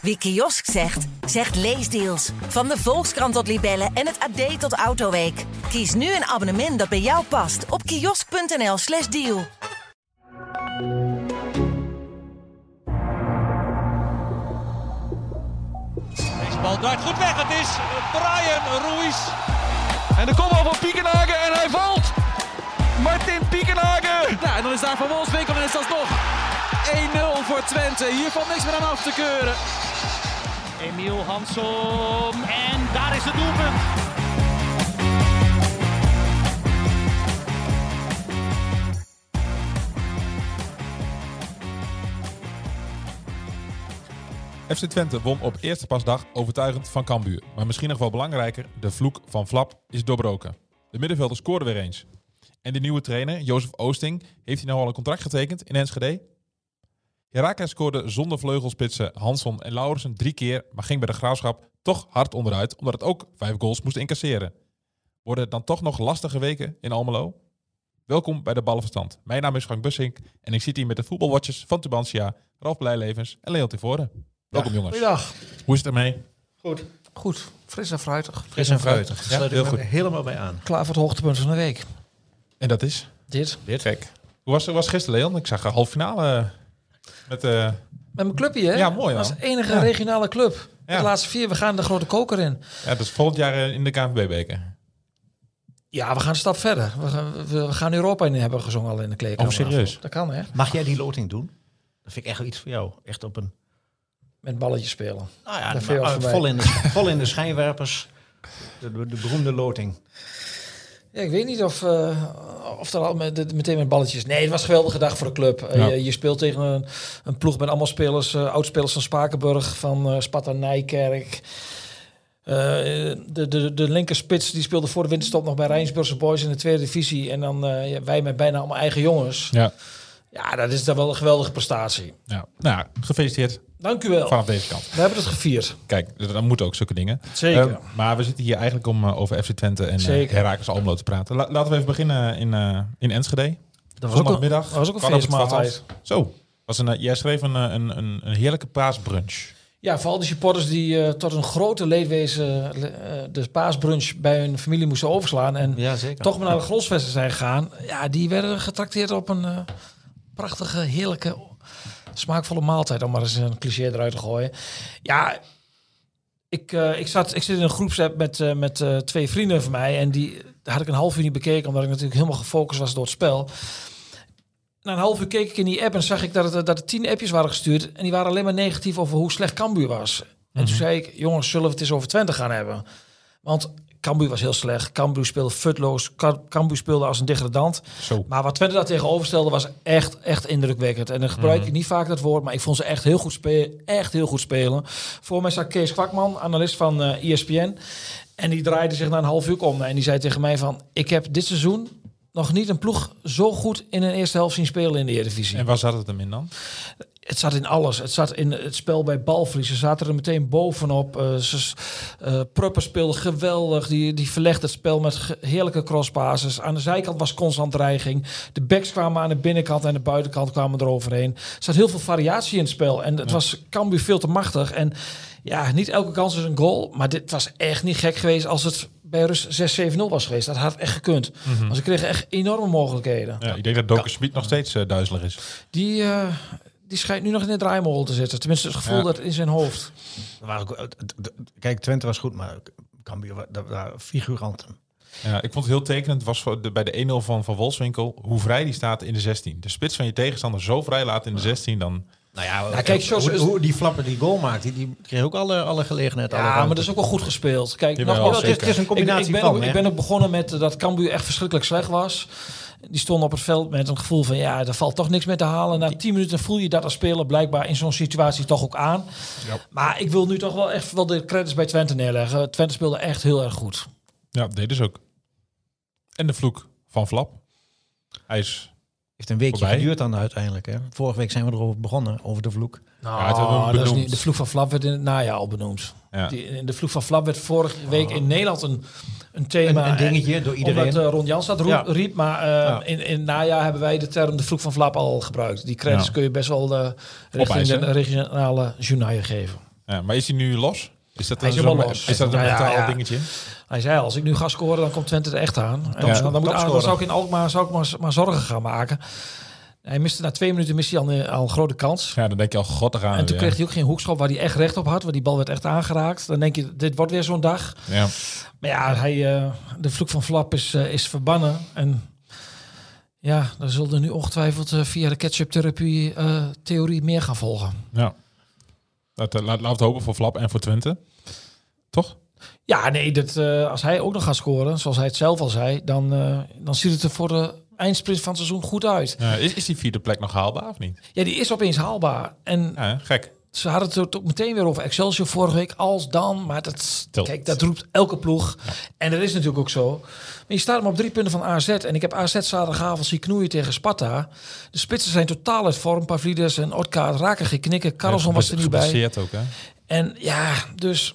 Wie kiosk zegt, zegt leesdeals. Van de Volkskrant tot Libellen en het AD tot Autoweek. Kies nu een abonnement dat bij jou past op kiosk.nl/slash deal. Deze bal draait goed weg. Het is Brian Ruiz. En de kopbal van Piekenhagen en hij valt. Martin Piekenhagen. Ja, en dan is daar Van Wolfswinkel en is dat nog 1-0 voor Twente. Hier valt niks meer aan af te keuren. Emiel Hansson. En daar is het doelpunt. FC Twente won op eerste pasdag overtuigend van Cambuur. Maar misschien nog wel belangrijker, de vloek van Flap is doorbroken. De middenvelder scoorde weer eens. En de nieuwe trainer, Jozef Oosting, heeft hij nou al een contract getekend in Enschede? Herakles scoorde zonder vleugelspitsen Hansson en Laurensen drie keer, maar ging bij de graafschap toch hard onderuit, omdat het ook vijf goals moest incasseren. Worden het dan toch nog lastige weken in Almelo? Welkom bij de Ballenverstand. Mijn naam is Frank Bussink en ik zit hier met de voetbalwatchers van Tubantia, Ralf Blijlevens en Leon Tevoren. Welkom jongens. Goeiedag. Hoe is het ermee? Goed. Goed. Fris en fruitig. Fris en fruitig. Ja, Sluit heel goed. helemaal bij aan. Klaar voor het hoogtepunt van de week. En dat is? Dit. Dit. Kijk. Hoe was, hoe was gisteren, Leon? Ik zag een halve finale met... eh, Met mijn clubje, hè? Ja, mooi, Als enige Ja. regionale club. Ja. De laatste vier. We gaan de grote koker in. ja, dat is volgend jaar eh, in de KNVB-beker. Ja, we gaan een stap verder. We gaan, we, we gaan Europa in hebben we gezongen al in de kleedkamer. Oh, serieus? Dat kan, hè? Mag jij die loting doen? Dat vind ik echt wel iets voor jou. Echt op een... Met balletjes spelen. Nou ja, maar, uh, vol, in de, vol in de schijnwerpers. De, de, de beroemde loting. Ja, ik weet niet of, eh, of er al met, meteen met balletjes... Nee, het was een geweldige dag voor de club. Eh, Ja. je, je speelt tegen een, een ploeg met allemaal spelers... eh oudspelers van Spakenburg, van eh Sparta Nijkerk... De, de, de linker spits die speelde voor de winterstop nog bij Rijnsburgse Boys in de tweede divisie. En dan wij met bijna allemaal eigen jongens. Ja. Ja, dat is dan wel een geweldige prestatie. ja. Nou, ja, gefeliciteerd Dank u wel. vanaf deze kant. We hebben het gevierd. Kijk, dat moeten ook zulke dingen. Zeker. Ehm, maar we zitten hier eigenlijk om eh, over FC Twente en uh, Zeker. Heracles Almelo te praten. La- laten we even beginnen in, eh, in Enschede. Dat was ook een, Zondagmiddag. dat was ook een. 12. Zo. Was een, jij schreef een, een, een, een heerlijke paasbrunch. Ja, voor al die supporters die tot een grote leedwezen de paasbrunch bij hun familie moesten overslaan. En Ja, toch maar naar de Grosvesten zijn gegaan. Ja, die werden getrakteerd op een prachtige, heerlijke, smaakvolle maaltijd. Om maar eens een cliché eruit te gooien. Ja, ik, eh, ik, zat, ik zit in een groepsapp met, eh, met eh, twee vrienden van mij. En die had ik een half uur niet bekeken, omdat ik natuurlijk helemaal gefocust was door het spel. Na een half uur keek ik in die app en zag ik dat, het, dat er tien appjes waren gestuurd. En die waren alleen maar negatief over hoe slecht Cambuur was. En toen zei ik, jongens, zullen we het eens over Twente gaan hebben? Want Cambuur was heel slecht. Cambuur speelde futloos. Cambuur speelde als een degradant. Zo. Maar wat Twente daar tegenover stelde was echt, echt indrukwekkend. En dan gebruik ik niet vaak dat woord, maar ik vond ze echt heel goed spelen. Echt heel goed spelen. Voor mij zat Kees Kwakman, analist van eh ESPN. En die draaide zich na een half uur om. En die zei tegen mij van, ik heb dit seizoen nog niet een ploeg zo goed in een eerste helft zien spelen in de Eredivisie. En waar zat het hem in dan? Het zat in alles. Het zat in het spel bij balverlies. Ze zaten er meteen bovenop. Eh ze, eh Prupper speelde geweldig. Die, die verlegde het spel met heerlijke crosspasses. Aan de zijkant was constant dreiging. De backs kwamen aan de binnenkant en de buitenkant kwamen eroverheen. Er zat heel veel variatie in het spel. En het was Cambuur veel te machtig. En ja, niet elke kans is een goal. Maar dit was echt niet gek geweest als het bij rust 6-7-0 was geweest. Dat had echt gekund. Want ze kregen echt enorme mogelijkheden. Ja, ik denk dat Doken Schmid nog steeds eh, duizelig is. Die, eh, die schijnt nu nog in de draaimolen te zitten. Tenminste, het gevoel Ja. dat in zijn hoofd. Kijk, Twente was goed, maar Cambuur, waren figuranten. Ja, ik vond het heel tekenend was voor de, bij de 1-0 van Van Wolfswinkel hoe vrij die staat in de 16. De spits van je tegenstander zo vrij laat in de 16 dan... Nou ja, Ja, kijk, Jos hoe, is- hoe die flapper die goal maakt, die, die kreeg ook alle, alle gelegenheid. alle Ja, maar dat is ook wel goed gespeeld. Kijk, Jawel, nogmaals, het, is, het is een combinatie ik, ik ben van. ook, ik ben ook begonnen met eh, dat Cambuur echt verschrikkelijk slecht was. Die stonden op het veld met een gevoel van ja, er valt toch niks meer te halen. Na 10 minuten voel je dat als speler blijkbaar in zo'n situatie toch ook aan. Maar ik wil nu toch wel echt wel de credits bij Twente neerleggen. Twente speelde echt heel erg goed. Ja, deden ze ook. En de vloek van Flap. Hij is... heeft een weekje Voorbij. geduurd dan uiteindelijk. Hè? Vorige week zijn we erover begonnen, over de vloek. Nou, Ja, het hebben we dat is niet, de vloeg van Flap werd in het najaar al benoemd. Ja. Die, in de vloeg van Flap werd vorige week in Nederland een, een thema. Een, een dingetje door iedereen. Omdat eh, Ron Jans dat roep- Ja. riep. Maar eh, Ja. in, in het najaar hebben wij de term de vloek van Flap al gebruikt. Die credits Ja. kun je best wel eh richting Opeisen. de regionale journalen geven. Ja, maar is hij nu los? Is dat een is dat een Ja, mentaal ja. dingetje? Hij zei al, als ik nu ga scoren, dan komt Twente er echt aan. En dan, dan, moet, dan zou ik in Alkmaar zou ik maar, maar zorgen gaan maken. Hij miste na twee minuten miste hij al, een- al een grote kans. Ja, dan denk je al, god, gaan En toen kreeg hij ook geen hoekschop waar hij echt recht op had. Want die bal werd echt aangeraakt. Dan denk je, dit wordt weer zo'n dag. Ja. Maar ja, hij, eh, de vloek van Flap is, eh, is verbannen. En ja, dan zullen nu ongetwijfeld eh, via de ketchup-therapie eh, theorie meer gaan volgen. ja. Eh, laat, laten we het hopen voor Flap en voor Twente. Toch? Ja, nee, dat, eh, als hij ook nog gaat scoren, zoals hij het zelf al zei, dan, eh, dan ziet het er voor de eindsprint van het seizoen goed uit. Ja, is, is die vierde plek nog haalbaar of niet? Ja, die is opeens haalbaar. En Ja, gek. Ze hadden het ook meteen weer over Excelsior vorige week, als dan. Maar dat, Tilt. kijk, dat roept elke ploeg. En dat is natuurlijk ook zo. Maar je staat maar op drie punten van AZ. En ik heb AZ zaterdagavond zien knoeien tegen Sparta. De spitsen zijn totaal uit vorm. Pavlidis en Otka raken geen knikken. Carlson was er niet bij. Ook, hè? En ja, dus...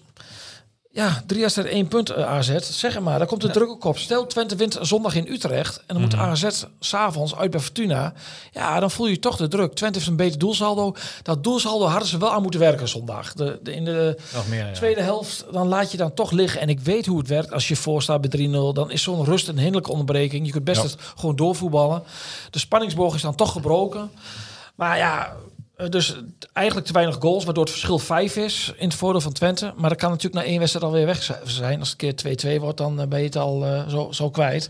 Ja, drie wedstrijden, één punt eh, AZ. Zeg maar, daar komt de druk ook op. Stel, Twente wint zondag in Utrecht. En dan moet AZ s'avonds uit bij Fortuna. Ja, dan voel je toch de druk. Twente heeft een beter doelsaldo. Dat doelsaldo hadden ze wel aan moeten werken zondag. De, de, in de Nog meer, ja. tweede helft, dan laat je dan toch liggen. En ik weet hoe het werkt. Als je voor staat bij 3-0, dan is zo'n rust een hinderlijke onderbreking. Je kunt best Ja. het gewoon doorvoetballen. De spanningsboog is dan toch gebroken. Maar ja, eh, dus eigenlijk te weinig goals, waardoor het verschil 5 is in het voordeel van Twente. Maar dat kan natuurlijk na één wedstrijd alweer weg zijn. Als het een keer 2-2 wordt, dan eh, ben je het al eh, zo, zo kwijt.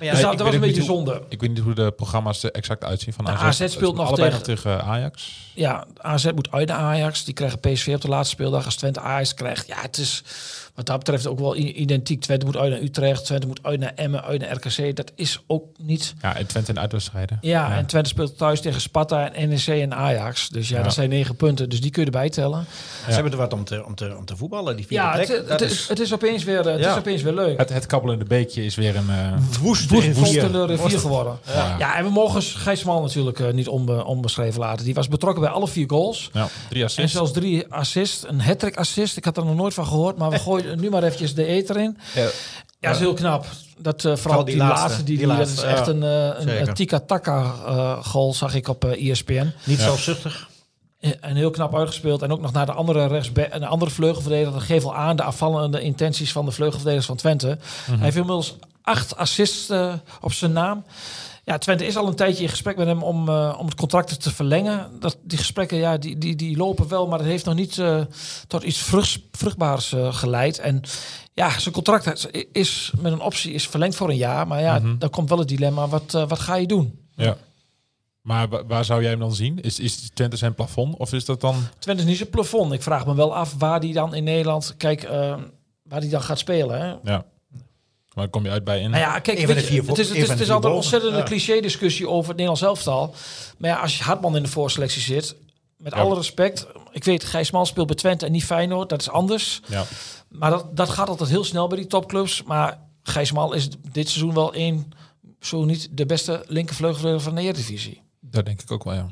Ja. dus dat, was een beetje hoe- zonde. Ik weet niet hoe de programma's er exact uitzien van AZ. AZ speelt nog tegen- nog tegen Ajax. Ja, AZ moet uit naar Ajax. Die krijgen PSV op de laatste speeldag. Als Twente Ajax krijgt, ja, het is wat dat betreft ook wel identiek. Twente moet uit naar Utrecht, Twente moet uit naar Emmen, uit naar RKC. Dat is ook niet... Ja, en Twente in uitwedstrijden. Ja, en Twente speelt thuis tegen Sparta en NEC en Ajax. Dus ja, Ja. dat zijn negen punten. Dus die kun je erbij tellen. Ze hebben er wat om te, om te, om te voetballen, die vierde Ja, plek. het, het, is, het is opeens weer, eh, het Ja. is opeens weer leuk. Het, het kabbelende beekje is weer een... eh, woest, Woest, in woest vier. in de rivier Woest. geworden. Ja. Ja. en we mogen Gijs Smal natuurlijk eh, niet onbe, onbeschreven laten. Die was betrokken bij alle vier goals. ja, drie En assists. zelfs drie assists. Een hat assist. Ik had er nog nooit van gehoord. Maar we gooien nu maar eventjes de eter in. Ja. Ja, dat is heel knap. Dat uh, vooral die, die laatste, die, die laatste, dat is echt een, uh, een, Zeker. een tika-taka uh, goal, zag ik op uh, ESPN. Niet zelfzuchtig. En heel knap uitgespeeld. En ook nog naar de andere rechtsback, een andere vleugelverdediger. Dat geeft al aan de afvallende intenties van de vleugelverdedigers van Twente. Hij heeft inmiddels acht assists op zijn naam. Ja, Twente is al een tijdje in gesprek met hem om, uh, om het contract te verlengen. Dat, die gesprekken ja, die, die, die lopen wel, maar het heeft nog niet uh, tot iets vrucht, vruchtbaars uh, geleid. En ja, zijn contract is met een optie is verlengd voor een jaar. Maar ja, mm -hmm. dan komt wel het dilemma, wat, wat ga je doen? Ja. Maar waar zou jij hem dan zien? Is, is Twente zijn plafond of is dat dan... Twente is niet zijn plafond. Ik vraag me wel af waar die dan in Nederland... Kijk, waar die dan gaat spelen. Hè? Ja. Maar dan kom je uit bij in. Nou ja, kijk, weet je, vier het is, het is, het is altijd een ontzettende Ja. cliché-discussie over het Nederlands elftal. Maar ja, als je Hartman in de voorselectie zit, met Ja. alle respect, ik weet, Gijs Mal speelt bij Twente en niet Feyenoord, dat is anders. Ja. Maar dat, dat gaat altijd heel snel bij die topclubs. Maar Gijs Mal is dit seizoen wel één, zo niet de beste linkervleugelverdediger van de Eredivisie. Dat denk ik ook wel, ja.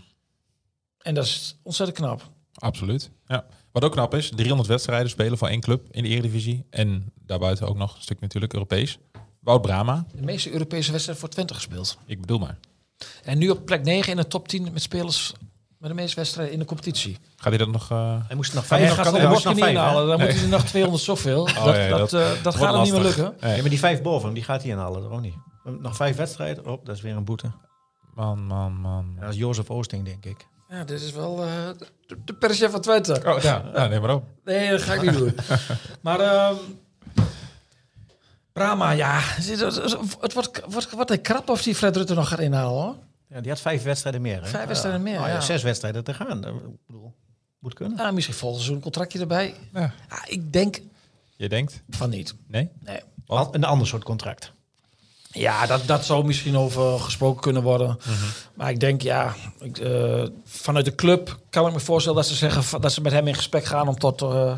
En dat is ontzettend knap. Absoluut. Ja. Wat ook knap is, 300 wedstrijden spelen voor één club in de Eredivisie. En daarbuiten ook nog een stuk natuurlijk Europees. Wout Brama, De meeste Europese wedstrijden voor Twente gespeeld. ik bedoel maar. En nu op plek 9 in de top 10 met spelers met de meeste wedstrijden in de competitie. Gaat hij dat nog... eh, Hij moest nog Hij vijf. gaat hij bosje nog niet vijf, hè? inhalen. Dan Nee. moet hij er nog 200 zoveel. dat ja, dat, dat eh, dat gaat hem niet meer lukken. Nee. Ja, maar die vijf boven, die gaat hij inhalen, dat ook niet. Nog vijf wedstrijden, op, dat is weer een boete. Man, man, man. Ja, dat is Jozef Oosting, denk ik. Ja, dit is wel eh, de, de perschef van Twente. Oh, ja. ja, neem maar op. Nee, dat ga ik niet doen. Maar ehm Brahma, ja. Het, het wordt, wordt, wordt een krap of die Fred Rutte nog gaat inhalen hoor. Ja, die had vijf wedstrijden meer. Hè? Vijf wedstrijden meer, Oh, ja. Zes wedstrijden te gaan. Ik bedoel, moet kunnen. Nou, misschien volgend seizoen een contractje erbij. Ja. Ja, ik denk Je denkt? van niet. Nee? Nee. Een ander soort contract. Ja, dat, dat zou misschien over gesproken kunnen worden. Maar ik denk, ja, ik, eh, vanuit de club kan ik me voorstellen dat ze zeggen dat ze met hem in gesprek gaan om tot, eh,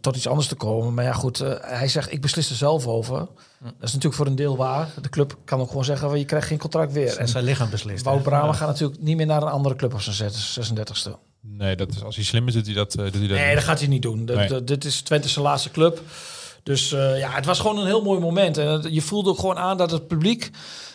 tot iets anders te komen. Maar ja, goed, eh, hij zegt, ik beslis er zelf over. Dat is natuurlijk voor een deel waar. De club kan ook gewoon zeggen, van, je krijgt geen contract weer. En zijn lichaam beslist. Wout? Brama Ja. gaat natuurlijk niet meer naar een andere club op zijn 36e. Nee, dat is, als hij slim is, doet hij dat, eh, doet hij dat Nee, niet. dat gaat hij niet doen. De- Nee. de- dit is Twente's laatste club. Dus eh, ja, het was gewoon een heel mooi moment. En het- je voelde ook gewoon aan dat het publiek...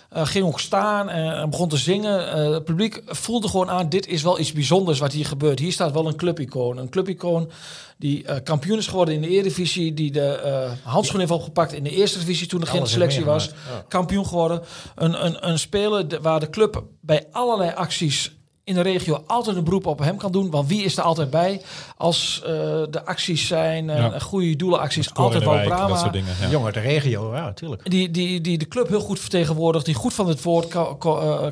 Eh, ging ook staan en begon te zingen. Eh, het publiek voelde gewoon aan, dit is wel iets bijzonders wat hier gebeurt. Hier staat wel een clubicoon. Een clubicoon die kampioen is geworden in de Eredivisie. Die de handschoen heeft opgepakt in de Eerste Divisie toen er geen selectie was. ja. Kampioen geworden. Een, een, een speler waar de club bij allerlei acties in de regio altijd een beroep op hem kan doen. Want wie is er altijd bij? Als eh, de acties zijn, eh, Ja. goede doelenacties, altijd wel dat Brama. soort dingen. Ja. Jongen uit de regio, ja, natuurlijk. Die, die, die de club heel goed vertegenwoordigt, die goed van het woord kan,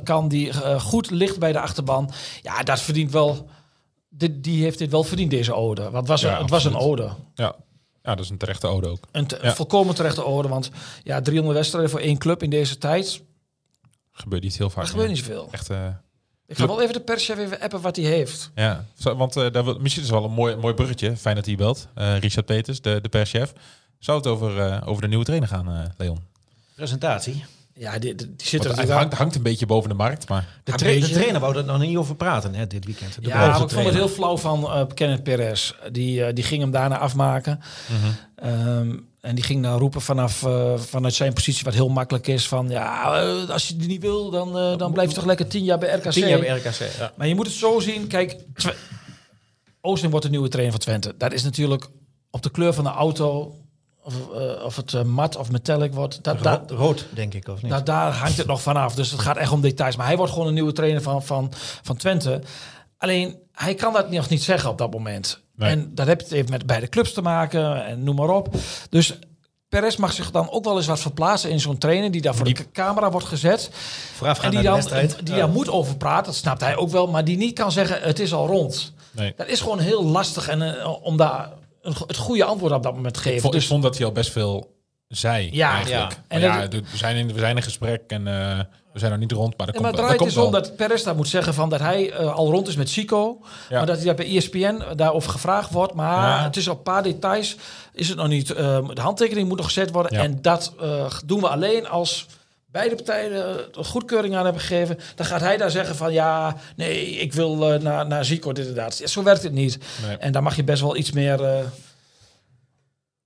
kan die eh, goed ligt bij de achterban. Ja, dat verdient wel. Dit, die heeft dit wel verdiend, deze ode. Want het was, Ja, een, het was een ode. Ja. ja, dat is een terechte ode ook. Een te- Ja. volkomen terechte ode. Want ja, 300 wedstrijden voor één club in deze tijd. Gebeurt niet heel vaak. Dat gebeurt niet zoveel. Echt, eh, Ik ga wel even de perschef even appen wat hij heeft. ja. Zo, Want eh, daar wil, misschien is het wel een mooi, mooi bruggetje. Fijn dat hij belt. Eh, Richard Peters, de, de perschef. Zou het over, eh, over de nieuwe trainer gaan, eh, Leon? Presentatie. Ja, die, die, zit er hangt, hangt een beetje boven de markt, maar... De, tra- trainer wou er nog niet over praten hè, dit weekend. De Ja, ik vond het heel flauw van eh Kenneth Perez. Die, die ging hem daarna afmaken. Ehm, en die ging dan roepen vanaf, eh, vanuit zijn positie, wat heel makkelijk is, van ja, eh, als je het niet wil, dan, eh, dan blijf je toch lekker tien jaar bij RKC. Tien jaar bij RKC. Ja. Maar je moet het zo zien, kijk, Twe- Oosting wordt de nieuwe trainer van Twente. Dat is natuurlijk op de kleur van de auto, of, of het mat of metallic wordt, dat, dat, Ro- rood, denk ik, of niet? daar, daar hangt het nog vanaf. Dus het gaat echt om details. Maar hij wordt gewoon een nieuwe trainer van, van, van Twente. Alleen, hij kan dat nog niet zeggen op dat moment. Nee. En dat het even met beide clubs te maken en noem maar op. Dus Perez mag zich dan ook wel eens wat verplaatsen in zo'n trainer die daar voor de camera wordt gezet. En die naar dan, de wedstrijd. die daar moet over praten, dat snapt hij ook wel. Maar die niet kan zeggen, het is al rond. Nee. Dat is gewoon heel lastig en, eh, om daar een, het goede antwoord op dat moment te Ik geven. vond, ik Dus vond dat hij al best veel zei, Ja, eigenlijk. ja. En ja, we, zijn in, we zijn in gesprek en eh, we zijn nog niet rond, maar dat Ja, komt, maar het draait komt dus om dat Perez daar moet zeggen van dat hij eh, al rond is met Zico. Ja. Maar dat hij daar bij ESPN daarover gevraagd wordt. Maar Ja. het is op een paar details is het nog niet. eh, de handtekening moet nog gezet worden. Ja. En dat eh, doen we alleen als beide partijen eh, de goedkeuring aan hebben gegeven. Dan gaat hij daar zeggen van ja, nee, ik wil naar, naar Zico dit en dat. Ja, zo werkt het niet. Nee, En daar mag je best wel iets meer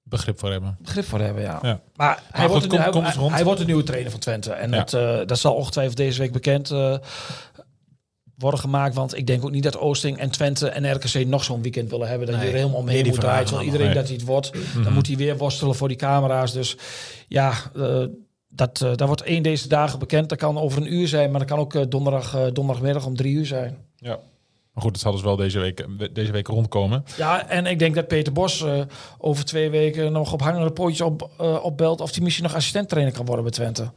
begrip voor hebben. begrip voor hebben, ja. Ja. Maar, hij, goed, wordt de, kom- hij, wordt de nieuwe trainer van Twente. En Ja. dat, eh, dat zal ongetwijfeld deze week bekend eh, worden gemaakt. Want ik denk ook niet dat Oosting en Twente en RKC nog zo'n weekend willen hebben. Dat Nee, je er helemaal omheen die moet draaien. iedereen dat hij het wordt. Dan moet hij weer worstelen voor die camera's. Dus ja, eh, dat, dat wordt één deze dagen bekend. Dat kan over een uur zijn, maar dat kan ook eh, donderdag, eh, donderdagmiddag om drie uur zijn. Ja. Maar goed, het zal dus wel deze week, deze week rondkomen. Ja, en ik denk dat Peter Bos eh, over twee weken nog op hangende pootjes op, eh, opbelt of hij misschien nog assistent-trainer kan worden bij Twente.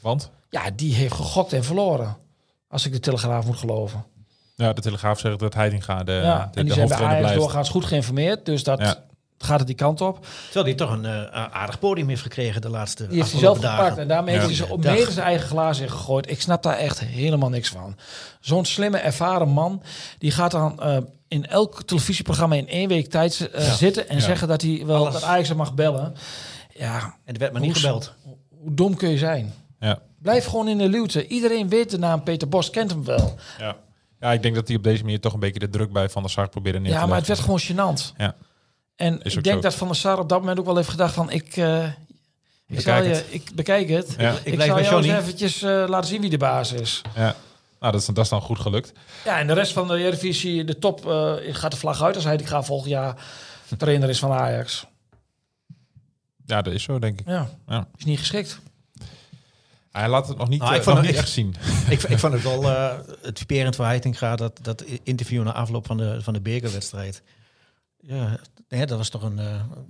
Want Ja, die heeft gegokt en verloren. Als ik de Telegraaf moet geloven. ja, de Telegraaf zegt dat Heitinga de, ja, de, en de die zijn bij Ajax blijft. doorgaans goed geïnformeerd. Dus dat Ja. Gaat het die kant op. Terwijl hij toch een eh, aardig podium heeft gekregen de laatste Die heeft hij zelf afgelopen gepakt. dagen. En daarmee Ja. heeft hij ze op mede zijn eigen glazen in gegooid. Ik snap daar echt helemaal niks van. Zo'n slimme, ervaren man. Die gaat dan eh, in elk televisieprogramma in één week tijd eh, zitten. En Ja. zeggen dat hij wel Alles. dat Ajax mag bellen. Ja, En er werd maar niet Hoe- gebeld. hoe dom kun je zijn? Ja. Blijf gewoon in de luwte. Iedereen weet de naam Peter Bos, kent hem wel. Ja. ja, ik denk dat hij op deze manier toch een beetje de druk bij Van der Sar probeerde neer te Ja, maar het werd gewoon gênant. Ja. En Is ik denk zo. dat Van der Sar op dat moment ook wel heeft gedacht van... ik, eh, ik, Bekijk zal je, het. ik bekijk het. Ja. Ik, Ik zal jou eens eventjes eh, laten zien wie de baas is. Ja. Nou, dat is, dat is dan goed gelukt. Ja, en de rest van de Eredivisie, de top, eh, gaat de vlag uit als hij die gaat volgend jaar trainer is van Ajax. Ja, dat is zo, denk ik. Ja, Ja. is niet geschikt. Hij laat het nog niet, Nou, ik vond nog het niet echt- zien. ik, ik vond het wel eh het typerend voor Heitinga, dat, dat interview na afloop van de, van de bekerwedstrijd. Ja, hè, dat was toch een eh,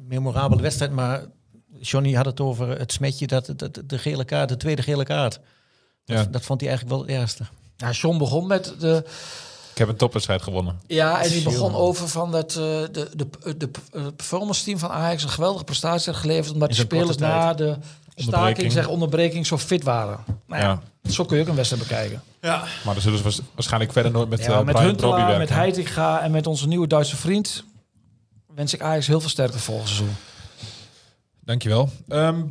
memorabele wedstrijd, maar Johnny had het over het smetje, dat, dat, de gele kaart, de tweede gele kaart. Dat, Ja. dat vond hij eigenlijk wel het ergste. Ja, John begon met de... Ik heb een topwedstrijd gewonnen. Ja, en die begon over van dat eh, de, de, de, de eh, performance team van Ajax een geweldige prestatie had geleverd. Omdat de spelers na de staking, zeg onderbreking, zo fit waren. Nou ja, Ja. zo kun je ook een wedstrijd bekijken. Maar dan zullen ze waars- waarschijnlijk verder nooit met, Ja, eh, met Brobby met. Heitinga en met onze nieuwe Duitse vriend wens ik Ajax heel veel sterkte volgend seizoen. Dankjewel. Ehm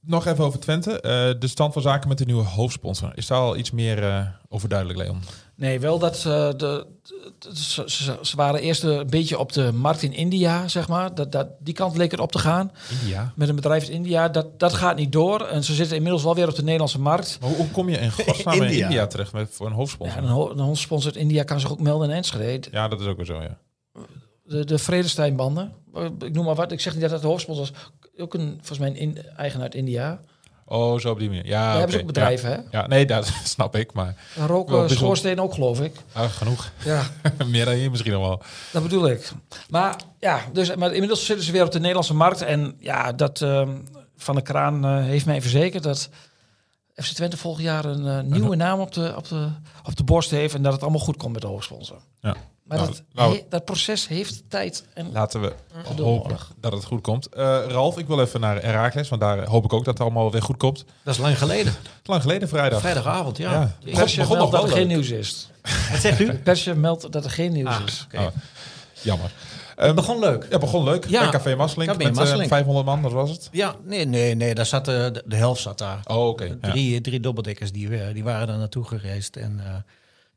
nog even over Twente. Eh, de stand van zaken met de nieuwe hoofdsponsor. Is daar al iets meer eh, over duidelijk, Leon? Nee, wel dat ze, de, de- ze, ze- ze waren eerst een beetje op de markt in India, zeg maar. Dat, dat, die kant leek het op te gaan. India. Met een bedrijf in India. Dat, dat gaat niet door. En ze zitten inmiddels wel weer op de Nederlandse markt. Maar hoe, hoe kom je in godsnaam in India. India terecht met, voor een Ja, hoofdsponsor? een, ho- een hondsponsor uit India kan zich ook melden in Enschede. Ja, dat is ook weer zo, ja. De, de Vredesteinbanden. Ik noem maar wat. Ik zeg niet dat het de hoofdsponsor is. Ook een, volgens mij een in, eigenaar uit India. Oh, zo op die manier. Ja, Daar hebben ze ook bedrijven, hè? Ja. ja, nee, dat snap ik, maar Wel roken schoorsteen ook, geloof ik. ah, genoeg. Ja, Meer dan hier misschien nog wel. dat bedoel ik. Maar ja, dus, maar inmiddels zitten ze weer op de Nederlandse markt. En ja, dat ehm, Van de Kraan eh, heeft mij verzekerd dat FC Twente volgend jaar een eh, nieuwe naam op de, op, de, op de borst heeft. En dat het allemaal goed komt met de hoofdsponsor. Ja. Maar Nou, dat, nou- he- dat proces heeft tijd. En Laten we hopen dat het goed komt. Eh, Ralf, ik wil even naar Herakles, want daar hoop ik ook dat het allemaal weer goed komt. Dat is lang geleden. Lang geleden vrijdag. Vrijdagavond, ja. Ja. Ik- Persje meldt dat wel er geen nieuws is. Wat zegt u? Persje meldt dat er geen nieuws Ah, is. oké. Oh, jammer. Het begon leuk. Ja, begon leuk. Ja. Bij Café Masselink Café met eh, Masselink. 500 man, dat was het. Ja, nee, nee, nee. Daar zat, eh, de, de helft zat daar. Oh, oké. Ja. Drie, drie dubbeldekkers die, eh, die waren daar naartoe gereisd. En eh,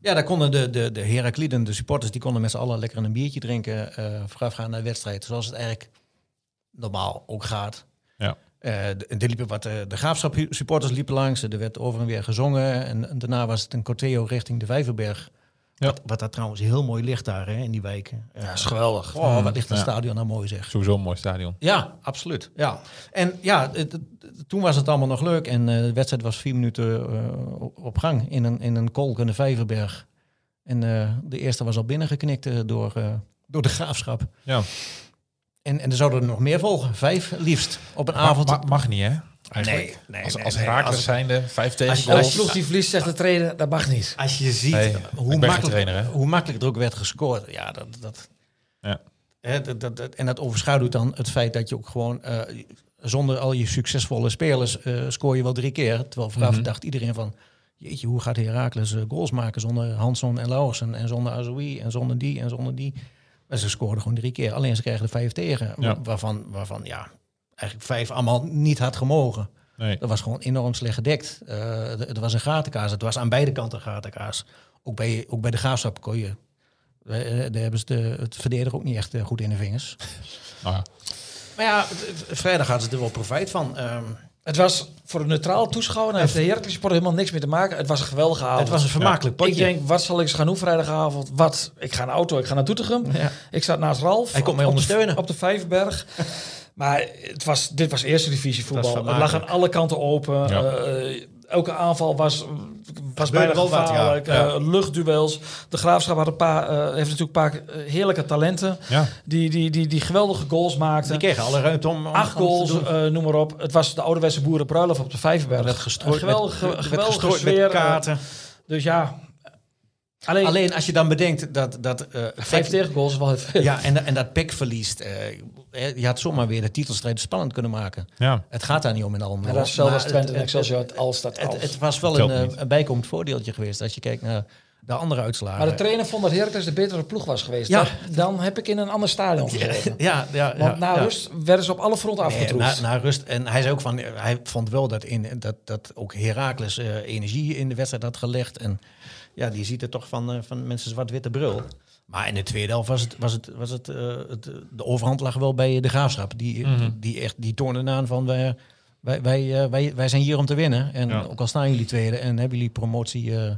ja, daar konden de, de, de Herakliden, de supporters, die konden met z'n allen lekker een biertje drinken. eh voorafgaan naar de wedstrijd. Zoals het eigenlijk normaal ook gaat. Ja. Eh, de- liepen wat eh, de graafschap supporters liepen langs. Er werd over en weer gezongen. En, en daarna was het een corteo richting de Vijverberg. Ja. Wat, wat daar trouwens heel mooi ligt daar hè, in die wijken. Ja, dat is geweldig. Oh, wat ligt Ja. stadion nou mooi zeg. Sowieso een mooi stadion. Ja, absoluut. Ja. En ja, het- het- toen was het allemaal nog leuk. En eh, de wedstrijd was vier minuten eh, op- gang in een, in een kolk in de Vijverberg. En eh, de eerste was al binnengeknikt eh, door, eh, door de graafschap. Ja. En, en er zouden er nog meer volgen. Vijf liefst op een Maar, avond. ma- mag niet, hè? Eigenlijk. Nee, nee, als nee, als nee. Als- zijnde, vijf tegen Als als je ploeg die verliest, zegt de trainer, dat mag niet. Als je ziet hoe, makkelijk, trainer, hoe makkelijk er ook werd gescoord. Ja, dat, dat, Ja. hè, dat, dat, dat- en dat overschaduwt dan het feit dat je ook gewoon... eh, zonder al je succesvolle spelers eh, scoor je wel drie keer. Terwijl vooraf Mhm. dacht iedereen van... Jeetje, hoe gaat Herakles eh, goals maken zonder Hansson en Lauwersen... en zonder Azoui en zonder die en zonder die. Maar ze scoorden gewoon drie keer. Alleen ze kregen er vijf tegen. Ja. Waarvan, waarvan, ja, eigenlijk vijf allemaal niet had gemogen. Nee. Dat was gewoon enorm slecht gedekt. Eh, er was een gatenkaas. Het was aan beide kanten een gatenkaas. Ook bij, ook bij de graafschap kon je. eh, Daar hebben ze de, het verdedigen ook niet echt eh, goed in de vingers. Nou ja. Maar ja, het- het- vrijdag hadden ze er wel profijt van. Ehm, Het was voor een neutraal toeschouwer, daar heeft de Heracles Sport helemaal niks mee te maken. Het was een geweldige avond. het was een vermakelijk potje. Ik denk, wat zal ik eens gaan doen vrijdagavond? Wat? Ik ga een auto, ik ga naar Doetinchem. Ja. Ik zat naast Ralf. Hij komt mij op de- ondersteunen. Op de Vijverberg. Maar het was, dit was eerste divisie voetbal. Het lag aan alle kanten open. Ja. Eh, elke aanval was, bijna gevaarlijk. ja. Ja. Eh, luchtduels. De Graafschap had een paar, eh, heeft natuurlijk een paar heerlijke talenten. ja. Die, die, die, die geweldige goals maakten. Die kregen alle ruimte om, om Acht om te goals, doen. eh, noem maar op. Het was de ouderwetse boerenbruiloft op de Vijverberg. werd gestrooid Een geweldige, met, werd geweldige gestrooid sfeer. met kaarten. Dus ja, alleen, Alleen als je dan bedenkt dat... dat vijf tegengoals is wel heel veel. Ja, en, en dat PEC verliest. Je had zomaar weer de titelstrijd spannend kunnen maken. ja. Het gaat daar niet om in allemaal. Maar dat is Twente het- en het- Excelsior. Het, Als. het was wel een, eh, een bijkomend voordeeltje geweest als je kijkt naar de andere uitslagen. maar de trainer vond dat Heracles de betere ploeg was geweest. Ja. Dat- dan heb ik in een ander stadion gezeten. ja, ja, Want na ja. rust werden ze op alle fronten Nee, afgetroefd. na, na rust. En hij zei ook van, hij vond wel dat, in, dat, dat ook Heracles eh, energie in de wedstrijd had gelegd. En ja, die ziet het toch van, eh, van mensen zwart-witte brul. Maar in de tweede helft was het, was het, was het, eh, het de overhand lag wel bij de graafschap. Die, Mhm. die echt die aan van wij, wij, wij, eh, wij, wij zijn hier om te winnen. En Ja. ook al staan jullie tweede en hebben jullie promotie eh,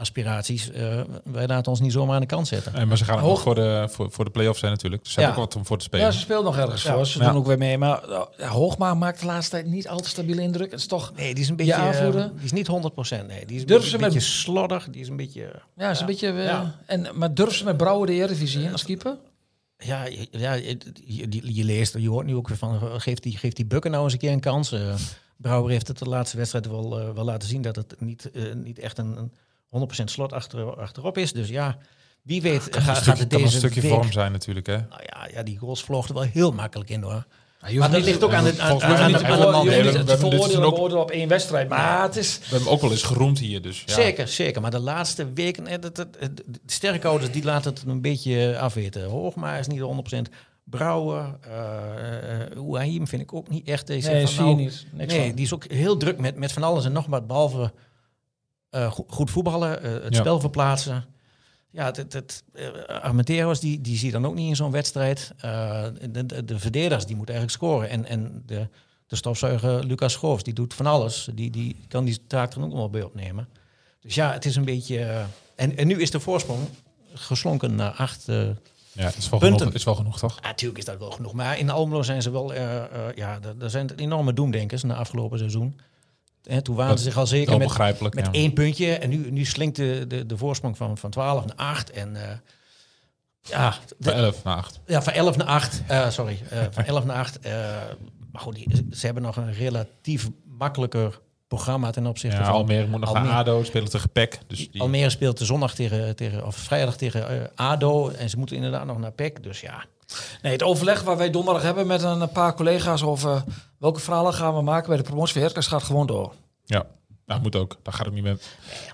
aspiraties, eh, wij laten ons niet zomaar aan de kant zetten. En, maar ze gaan ook Hoog- nog voor de, voor, voor de play-offs zijn natuurlijk. Dus ze Ja. hebben ook wat om voor te spelen. ja, ze speelt nog ergens Ja. voor. Ze Ja. doen ook weer mee. Maar ja, Hoogma maakt de laatste tijd niet al te stabiele indruk. Het is toch... Nee, die is een beetje. eh, aanvoerder? die is niet 100%. Nee, die is Durven een ze beetje met- slordig. Die is een beetje. Ja, is een beetje... eh, Ja. en, maar durven ze met Brouwer de Eredivisie in als keeper? Ja, je- ja je, je, je leest, je hoort nu ook weer van. eh, Geeft die, geeft die Bukken nou eens een keer een kans? Eh, Brouwer heeft het de laatste wedstrijd wel, eh, wel laten zien dat het niet, eh, niet echt een, een 100% slot achter, achterop is. Dus ja, wie weet Kan gaat, het kan een deze stukje week... vorm zijn natuurlijk, hè? Nou ja, ja, die goals vlogen er wel heel makkelijk in hoor. Maar, dat ligt ook aan, het, aan, volgens mij aan, niet aan, te aan de man. Nee, veroordelen ook- beoordelen op één wedstrijd. Maar het is... We hebben hem ook wel eens geroemd hier, dus ja. Zeker, zeker. Maar de laatste weken, eh, dat, de sterkhouders die laten het een beetje afweten. Hoogma is niet 100%. Brouwer, eh uh, vind ik ook niet echt. Die zegt Nee, van, nou, niet. Niks nee, van. die is ook heel druk met, met van alles en nog wat. Behalve eh, go- goed voetballen, eh, het Ja. spel verplaatsen. Ja, het, het, eh, Armenteros, die, die zie je dan ook niet in zo'n wedstrijd. De, de, de verdedigers, die moeten eigenlijk scoren. En, en de, de stofzuiger Lucas Schoofs, die doet van alles. Die, die kan die taak er ook nog wel bij opnemen. Dus ja, het is een beetje... en, en nu is de voorsprong geslonken naar acht... Ja, het is wel, Punten. genoeg, is wel genoeg, toch? Natuurlijk is dat wel genoeg. Maar in Almelo zijn ze wel... eh, eh, ja, daar- daar zijn enorme doemdenkers na afgelopen seizoen. Hè, toen waren Dat ze zich al zeker met, met ja. één puntje. En nu, nu slinkt de, de, de voorsprong van, van 12 naar 8. En eh, ja, de- Van 11 naar 8. ja, van 11 naar 8. eh, sorry, eh, van 11 naar 8. eh, maar goed, die, ze hebben nog een relatief makkelijker programma ten opzichte Ja, van... Almere moet nog Almere. naar ADO, spelen tegen PEC. Dus die, Almere speelt de zondag tegen, tegen of vrijdag tegen eh, ADO. En ze moeten inderdaad nog naar PEC. Dus ja, Nee, het overleg waar wij donderdag hebben met een paar collega's over welke verhalen gaan we maken bij de promotie van Heracles gaat gewoon door. ja, nou, moet ook. Dat gaat ook niet meer.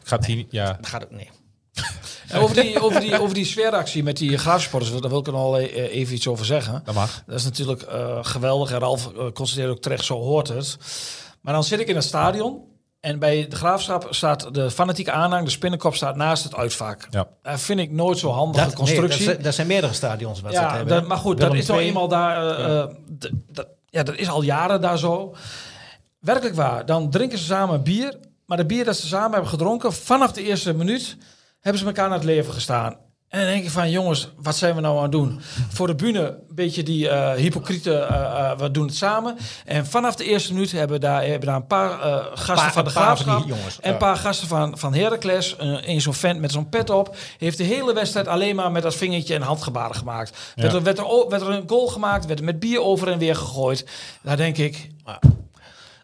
Gaat hier niet, ja. dat gaat ook nee. En over die, over die, over die sfeeractie met die graafsporters, daar wil ik er al e- even iets over zeggen. Dat mag. Dat is natuurlijk eh, geweldig. En Ralf uh, constateert ook terecht, zo hoort het. Maar dan zit ik in het stadion. En bij de graafschap staat de fanatieke aanhang, de spinnenkop staat naast het uitvak. Ja. Dat vind ik nooit zo handige Dat, nee, constructie. dat, zijn- dat zijn meerdere stadions wat ze het ja, hebben. dat, maar goed, Willem dat is II. eenmaal daar. eh, eh, dat, ja, dat is al jaren daar zo. Werkelijk waar. Dan drinken ze samen bier. Maar de bier dat ze samen hebben gedronken, vanaf de eerste minuut hebben ze elkaar naar het leven gestaan. En dan denk je van, jongens, wat zijn we nou aan het doen? Voor de bühne een beetje die eh, hypocriete, eh, eh, we doen het samen. En vanaf de eerste minuut hebben daar, hebben daar een paar eh, gasten Paar- van de graafschap jongens, en ja. een paar gasten van, van Heracles. Een zo'n vent met zo'n pet op. Heeft de hele wedstrijd alleen maar met dat vingertje en handgebaren gemaakt. Werd, er, werd, er, werd er een goal gemaakt, werd er met bier over en weer gegooid. Daar denk ik,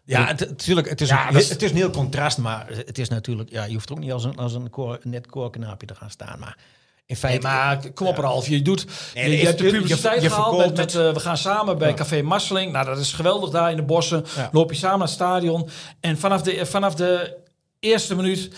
Ja, het, natuurlijk, het Ja, een, dat is- het is een heel contrast, maar het is natuurlijk, ja, je hoeft er ook niet als een, als een koor, net koorknaapje te gaan staan. Maar in Nee, feite, maar kom op Ralf, je doet, Nee, je, hebt de publiciteit je gehaald met, eh, we gaan samen bij Café Marseling. Nou, dat is geweldig daar in de bossen. Ja. Loop je samen naar het stadion. En vanaf de, vanaf de eerste minuut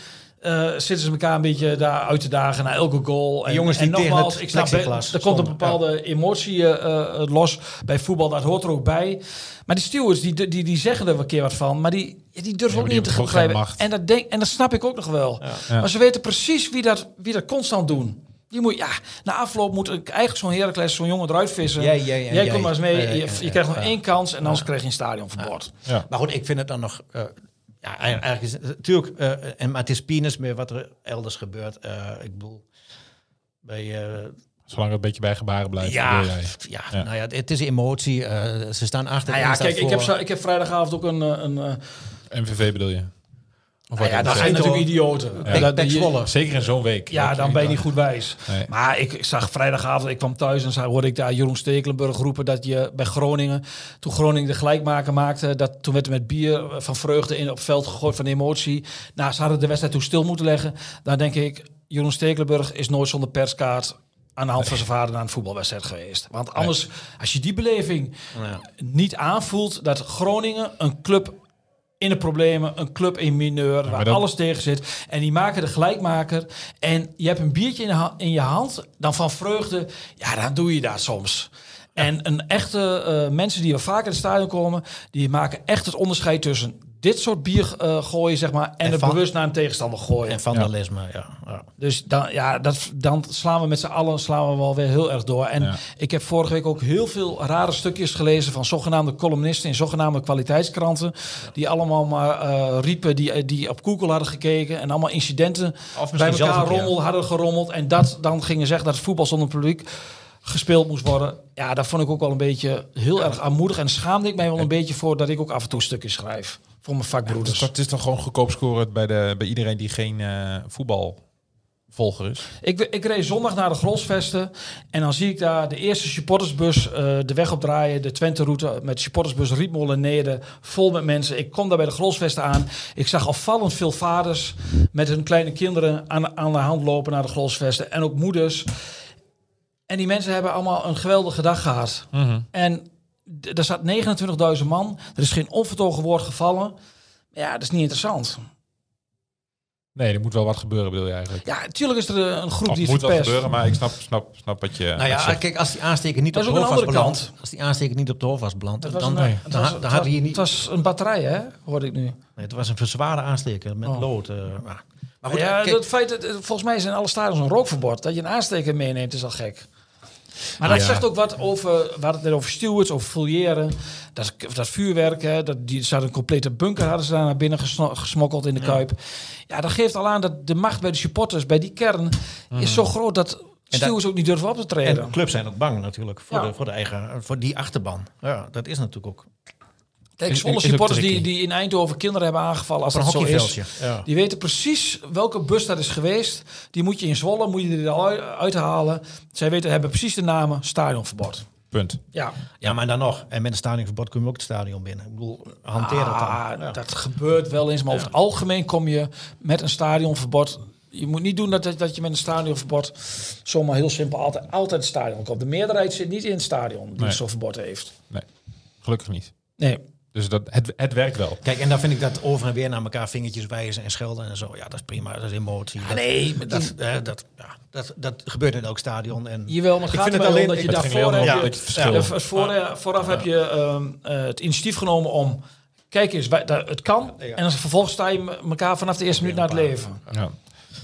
eh, zitten ze elkaar een beetje daar uit te dagen naar elke goal. En, jongens die en tegen nogmaals, het ik snap, er komt een bepaalde emotie eh, eh, los bij voetbal, dat hoort er ook bij. Maar die stewards, die, die, die zeggen er een keer wat van, maar die, ja, die durven Ja, ook niet te grijpen. En dat, denk, en dat snap ik ook nog wel. Ja. Maar ze weten precies wie dat, wie dat constant doen. Die moet, ja, na afloop moet ik eigenlijk zo'n Heracles, zo'n jongen eruit vissen. Jij, jij en jij jij. komt maar eens mee. Ja, ja, je, ja, je ja, krijgt nog ja. één kans en anders krijg je een stadionverbod. Ja. maar goed, ik vind het dan nog, eh, ja, eigenlijk is het natuurlijk, eh, en, maar het is penis meer wat er elders gebeurt. Eh, ik bedoel, bij, eh, Zolang het een beetje bij gebaren blijft. ja, jij. ja, Ja. nou ja, het is emotie. eh, ze staan achter. Nou ja, kijk, ik heb, ik heb vrijdagavond ook een... eh, een, eh, MVV bedoel je? Of nou ja, dat zijn natuurlijk idioten. Je- Zwolle. Zeker in zo'n week. Ja, dan ben je niet goed wijs. Nee. Maar ik, ik zag vrijdagavond, ik kwam thuis en zag, hoorde ik daar Jeroen Stekelenburg roepen dat je bij Groningen, toen Groningen de gelijkmaker maakte, dat toen werd er met bier van vreugde in op het veld gegooid van emotie. Nou, ze hadden de wedstrijd toen stil moeten leggen. Dan denk ik, Jeroen Stekelenburg is nooit zonder perskaart aan de hand van zijn vader naar een voetbalwedstrijd geweest. Want anders, als je die beleving Ja. niet aanvoelt dat Groningen een club in de problemen, een club in mineur, waar dat- alles tegen zit. En die maken de gelijkmaker. En je hebt een biertje in, ha- in je hand, dan van vreugde, ja, dan doe je dat soms. En een echte eh, mensen die wel vaker in het stadion komen, die maken echt het onderscheid tussen dit soort bier eh, gooien, zeg maar, en, En het van- bewust naar een tegenstander gooien. En vandalisme, ja. ja. Dus dan, ja, dat, dan slaan we met z'n allen slaan we wel weer heel erg door. En Ja. ik heb vorige week ook heel veel rare stukjes gelezen van zogenaamde columnisten in zogenaamde kwaliteitskranten. Die allemaal maar eh, riepen, die, die op Google hadden gekeken en allemaal incidenten Of bij elkaar rommel hadden gerommeld. En dat dan gingen zeggen dat het voetbal zonder publiek gespeeld moest worden. Ja, dat vond ik ook wel een beetje heel erg aanmoedig. En schaamde ik mij wel een beetje voor dat ik ook af en toe stukjes schrijf. Voor mijn vakbroeders. dat is dan gewoon goedkoop scoren bij, de, bij iedereen die geen eh, voetbalvolger is. Ik, ik reed zondag naar de Grolsvesten en dan zie ik daar de eerste supportersbus eh, de weg opdraaien, de Twente-route met supportersbus Rietmolen Neder, vol met mensen. Ik kom daar bij de Grolsvesten aan. Ik zag opvallend veel vaders met hun kleine kinderen aan, aan de hand lopen naar de Grolsvesten en ook moeders. En die mensen hebben allemaal een geweldige dag gehad. En d- er zat 29.000 man. Er is geen onvertogen woord gevallen. Ja, dat is niet interessant. Nee, er moet wel wat gebeuren, bedoel je eigenlijk. Ja, natuurlijk is er eh, een groep Of die moet wat verpest. gebeuren, maar ik snap, snap, snap wat je, Nou ja, zegt. kijk, als die aansteker niet Dat op de hoofd was beland, kant. als die aansteker niet op de hoofd was beland, dan, een, dan, eh, dan, het was, dan het had was- hij hier Het niet... was een batterij, hè? Hoorde ik nu. Nee, het was een verzwaarde aansteker met Oh. lood. eh, maar goed, ja, kijk, dat feit, dat, eh, volgens mij zijn alle stadions een rookverbod. Dat je een aansteker meeneemt is al gek. Maar dat Ja. zegt ook wat over, we hadden het net over stewards, over fouilleren. Dat, dat vuurwerk, hè, dat, die zat een complete bunker, hadden ze daar naar binnen gesmokkeld in de Kuip. Ja, dat geeft al aan dat de macht bij de supporters, bij die kern, is zo groot dat stewards ook niet durven op te en treden. de clubs zijn ook bang natuurlijk voor, Ja. de, voor de eigen, voor die achterban. Ja, dat is natuurlijk ook. Kijk, Zwolle supporters die, die in Eindhoven kinderen hebben aangevallen, als een dat zo is. Ja. Die weten precies welke bus dat is geweest. Die moet je in Zwolle, moet je er al uit- uithalen. Zij weten, hebben precies de namen, stadionverbod. Punt. Ja, ja, maar dan nog. En met een stadionverbod kun je ook het stadion binnen. Ik bedoel, hanteer dat Ah, dan. Ja. dat gebeurt wel eens, maar over het algemeen kom je met een stadionverbod. Je moet niet doen dat, dat je met een stadionverbod zomaar heel simpel altijd, altijd het stadion komt. De meerderheid zit niet in het stadion die Nee. zo'n verbod heeft. Nee, gelukkig niet. Nee. Dus dat, het, het werkt wel. Kijk, en dan vind ik dat over en weer naar elkaar vingertjes wijzen en schelden en zo. Ja, dat is prima. Dat is emotie. dat, nee, maar dat, eh, dat, ja, dat, dat gebeurt in elk stadion. En Jawel, maar het Ik gaat vind er het alleen- dat je daarvoor heb je, verschil. Ja, voor- voor- vooraf heb je ehm, eh, het initiatief genomen om, kijk eens, wij, dat, het kan. En dan vervolgens sta je elkaar vanaf de eerste minuut naar het leven. Ja.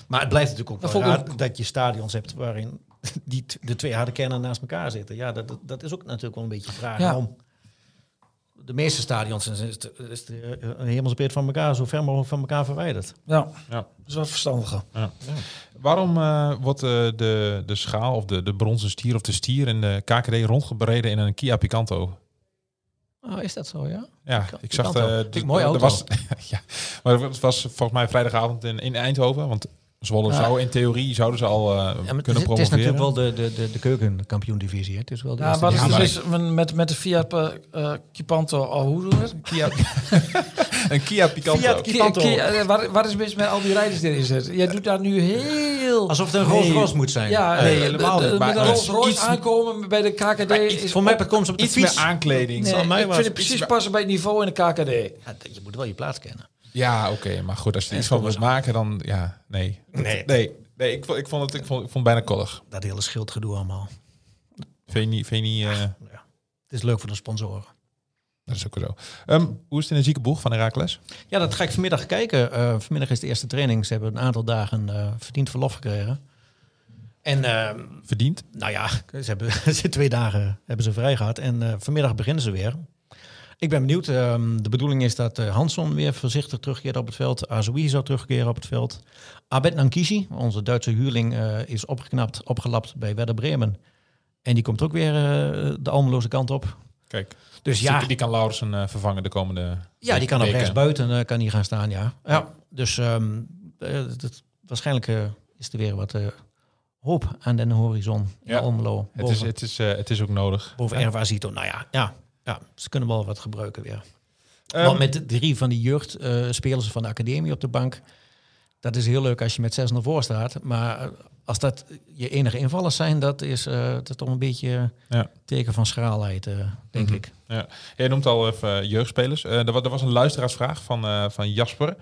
Maar het blijft natuurlijk ook Dat wel raar dat je stadions hebt waarin die, de twee harde kernen naast elkaar zitten. Ja, dat, dat, dat is ook natuurlijk wel een beetje vraag Ja. om. De meeste stadions is, is, de- is de, eh, van elkaar zo ver mogelijk van elkaar verwijderd. Ja, Ja. dat is wat verstandiger. Waarom eh, wordt eh, de, de schaal of de, de bronzen stier of de stier in de KKD rondgebereden in een Kia Picanto? Oh, is dat zo, ja? Ja, ik zag Picanto. eh, Vind ik d- mooi er auto. was, ja, maar het was volgens mij vrijdagavond in, in Eindhoven, want Zwolle Ja. zou in theorie zouden ze al eh, ja maar het, is, kunnen het is promoveren. natuurlijk wel de, de, de, de keukenkampioen-divisie. hè. Het is wel de Ja, wat Ja, met, met, de Fiat eh eh, Kipanto? Oh, hoe doen we het? Kia, een Kia Picanto. Fiat Ki- Kipanto. Ki- wat, wat is mis met al die rijders die erin zitten? Jij doet daar nu heel... Alsof het een Rolls Nee. Royce moet zijn. ja, Nee, helemaal niet, maar met een Rolls Royce iets- aankomen bij de KKD is... Voor mij komt ze op de Iets meer aankleding. Nee, mij ik was vind het precies passen bij het niveau in de KKD. Ja, je moet wel je plaats kennen. Ja, oké, maar goed, als je er iets van wilt maken, dan ja, nee. Nee. nee, nee ik, vond, ik, vond het, ik, vond, ik vond het bijna koddig. Dat hele schildgedoe allemaal. Vind je niet, vind je niet eh, Het is leuk voor de sponsoren. dat is ook wel zo. Ehm, hoe is het in de ziekenboeg van Herakles? Ja, dat ga ik vanmiddag kijken. Eh, vanmiddag is de eerste training. Ze hebben een aantal dagen eh, verdiend verlof gekregen. En ehm, Verdiend? nou ja, ze hebben ze twee dagen hebben ze vrij gehad. En eh, vanmiddag beginnen ze weer. Ik ben benieuwd. ehm, de bedoeling is dat eh Hansson weer voorzichtig terugkeert op het veld. Azoui zou terugkeren op het veld. Abed Nankishi, onze Duitse huurling, eh, is opgeknapt, opgelapt bij Werder Bremen. En die komt ook weer eh, de Almeloze kant op. Kijk, Dus ja, die kan Laurensen vervangen de komende Ja, die kan op rechts buiten kan die gaan staan, ja. ja dus ehm, eh, dat, waarschijnlijk is er weer wat hoop aan de horizon in Ja. Almelo. Het is, het, is, het is ook nodig. boven Ja. Erva Zito. Nou ja, ja, ja, ze kunnen wel wat gebruiken weer. Ehm, Want met drie van die jeugdspelers van de academie op de bank... dat is heel leuk als je met 6-0 voor staat. Maar eh, als dat je enige invallers zijn... dat is, eh, dat is toch een beetje Ja. teken van schraalheid, eh, denk Mhm. ik. Ja. Jij noemt al even jeugdspelers. Er, wa- er was een luisteraarsvraag van, van Jasper.